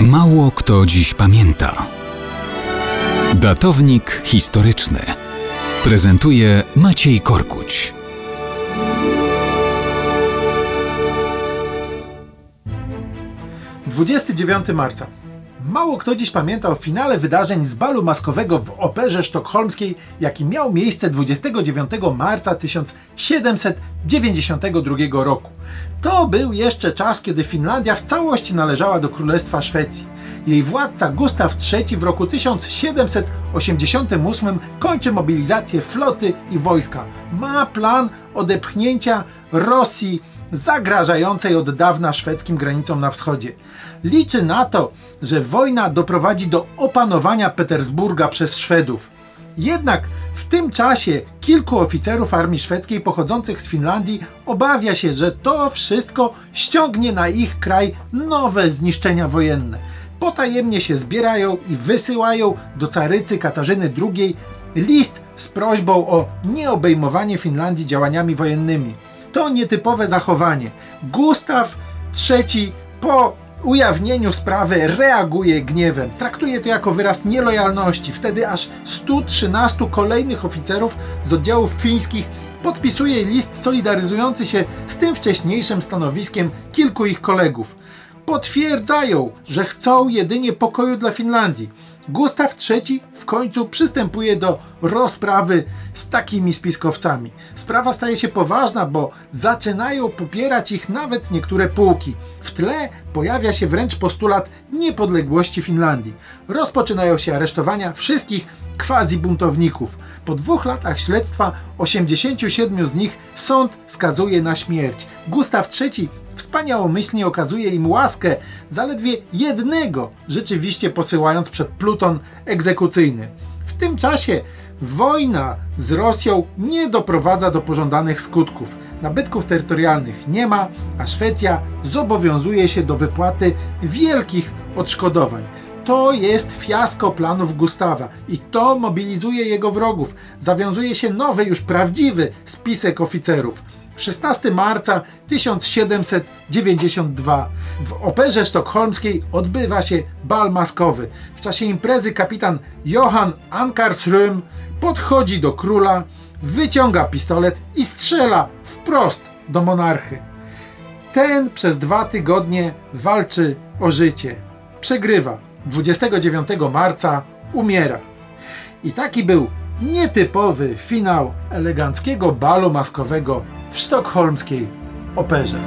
Mało kto dziś pamięta. Datownik historyczny prezentuje Maciej Korkuć. Dwudziesty dziewiąty marca. Mało kto dziś pamięta o finale wydarzeń z balu maskowego w Operze Sztokholmskiej, jaki miał miejsce 29 marca 1792 roku. To był jeszcze czas, kiedy Finlandia w całości należała do Królestwa Szwecji. Jej władca Gustaw III w roku 1788 kończy mobilizację floty i wojska. Ma plan odepchnięcia Rosji zagrażającej od dawna szwedzkim granicom na wschodzie. Liczy na to, że wojna doprowadzi do opanowania Petersburga przez Szwedów. Jednak w tym czasie kilku oficerów armii szwedzkiej pochodzących z Finlandii obawia się, że to wszystko ściągnie na ich kraj nowe zniszczenia wojenne. Potajemnie się zbierają i wysyłają do carycy Katarzyny II list z prośbą o nieobejmowanie Finlandii działaniami wojennymi. To nietypowe zachowanie. Gustaw III po ujawnieniu sprawy reaguje gniewem. Traktuje to jako wyraz nielojalności. Wtedy aż 113 kolejnych oficerów z oddziałów fińskich podpisuje list solidaryzujący się z tym wcześniejszym stanowiskiem kilku ich kolegów. Potwierdzają, że chcą jedynie pokoju dla Finlandii. Gustaw III w końcu przystępuje do rozprawy z takimi spiskowcami. Sprawa staje się poważna, bo zaczynają popierać ich nawet niektóre pułki. W tle pojawia się wręcz postulat niepodległości Finlandii. Rozpoczynają się aresztowania wszystkich quasi-buntowników. Po dwóch latach śledztwa 87 z nich sąd skazuje na śmierć. Gustaw III wspaniałomyślnie okazuje im łaskę, zaledwie jednego rzeczywiście posyłając przed pluton egzekucyjny. W tym czasie wojna z Rosją nie doprowadza do pożądanych skutków. Nabytków terytorialnych nie ma, a Szwecja zobowiązuje się do wypłaty wielkich odszkodowań. To jest fiasko planów Gustawa i to mobilizuje jego wrogów. Zawiązuje się nowy, już prawdziwy spisek oficerów. 16 marca 1792 w Operze Sztokholmskiej odbywa się bal maskowy. W czasie imprezy kapitan Johann Ankarsröm podchodzi do króla, wyciąga pistolet i strzela wprost do monarchy. Ten przez dwa tygodnie walczy o życie. Przegrywa. 29 marca umiera. I taki był nietypowy finał eleganckiego balu maskowego w sztokholmskiej operze.